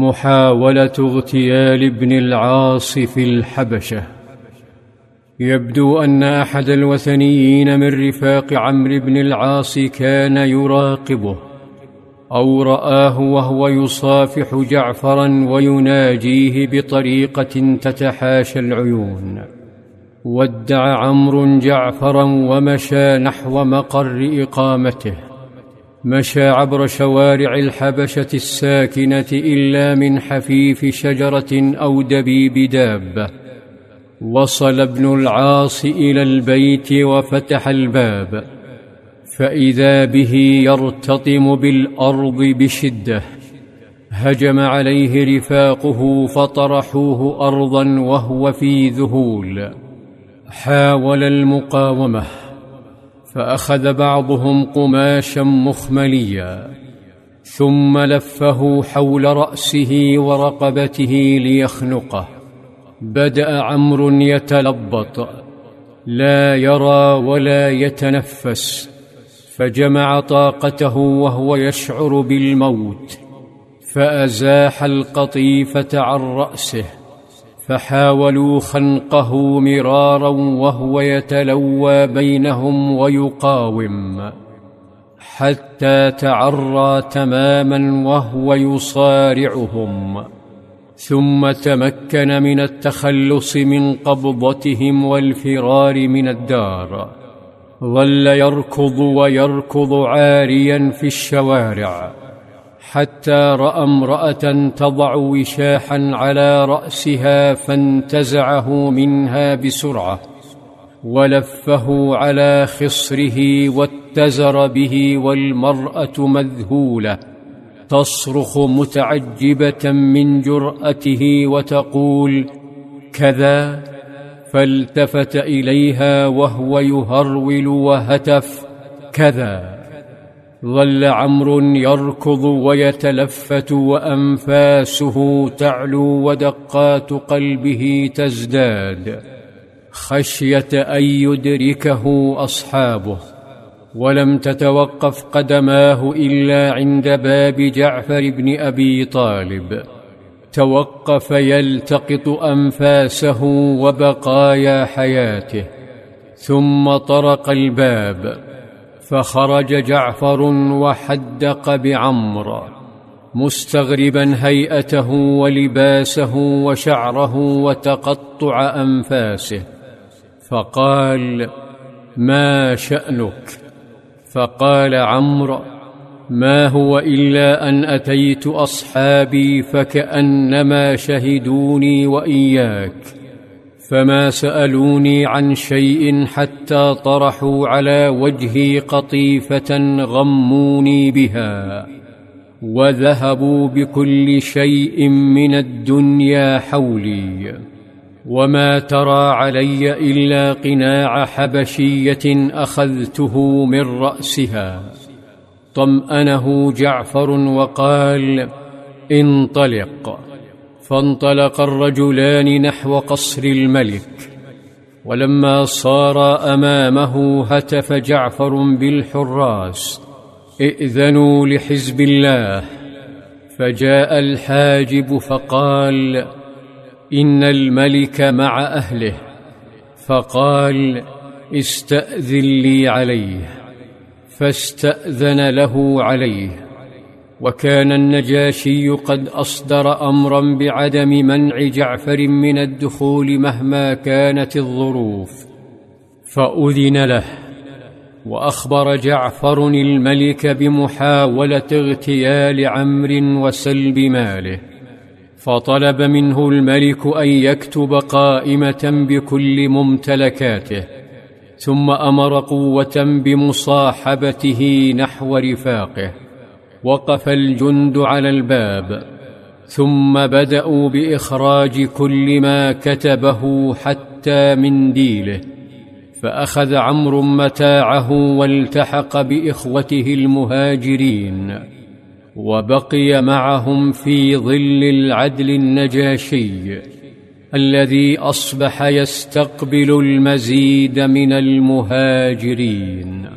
محاولة اغتيال ابن العاص في الحبشة. يبدو أن أحد الوثنيين من رفاق عمرو بن العاص كان يراقبه أو رآه وهو يصافح جعفرا ويناجيه بطريقة تتحاشى العيون. ودع عمرو جعفرا ومشى نحو مقر إقامته. مشى عبر شوارع الحبشة الساكنة إلا من حفيف شجرة أو دبيب دابة. وصل ابن العاص إلى البيت وفتح الباب. فإذا به يرتطم بالأرض بشدة هجم عليه رفاقه فطرحوه ارضا وهو في ذهول. حاول المقاومة. فأخذ بعضهم قماشا مخمليا ثم لفه حول رأسه ورقبته ليخنقه. بدأ عمرو يتلبط لا يرى ولا يتنفس فجمع طاقته وهو يشعر بالموت فأزاح القطيفة عن رأسه. فحاولوا خنقه مرارا وهو يتلوى بينهم ويقاوم حتى تعرى تماما وهو يصارعهم ثم تمكن من التخلص من قبضتهم والفرار من الدار ظل يركض ويركض عاريا في الشوارع. حتى رأى امرأة تضع وشاحا على رأسها فانتزعه منها بسرعة ولفه على خصره واتزر به والمرأة مذهولة تصرخ متعجبة من جرأته وتقول كذا! فالتفت إليها وهو يهرول وهتف كذا! ظل عمرو يركض ويتلفت وأنفاسه تعلو ودقات قلبه تزداد خشية أن يدركه أصحابه ولم تتوقف قدماه إلا عند باب جعفر بن أبي طالب توقف يلتقط أنفاسه وبقايا حياته ثم طرق الباب فخرج جعفر وحدق بعمر مستغربا هيئته ولباسه وشعره وتقطع أنفاسه فقال ما شأنك؟ فقال عمرو ما هو إلا أن أتيت أصحابي فكأنما شهدوني وإياك. فما سألوني عن شيء حتى طرحوا على وجهي قطيفة غموني بها وذهبوا بكل شيء من الدنيا حولي. وما ترى علي إلا قناع حبشية أخذته من رأسها. طمأنه جعفر وقال انطلق. فانطلق الرجلان نحو قصر الملك ولما صار أمامه هتف جعفر بالحراس إئذنوا لحزب الله. فجاء الحاجب فقال إن الملك مع أهله. فقال استأذن لي عليه. فاستأذن له عليه. وكان النجاشي قد أصدر أمرا بعدم منع جعفر من الدخول مهما كانت الظروف فأذن له وأخبر جعفر الملك بمحاولة اغتيال عمرو وسلب ماله فطلب منه الملك أن يكتب قائمة بكل ممتلكاته ثم أمر قوة بمصاحبته نحو رفاقه. وقف الجند على الباب ثم بدأوا بإخراج كل ما كتبه حتى منديله فأخذ عمرو متاعه والتحق بإخوته المهاجرين وبقي معهم في ظل العدل النجاشي الذي أصبح يستقبل المزيد من المهاجرين.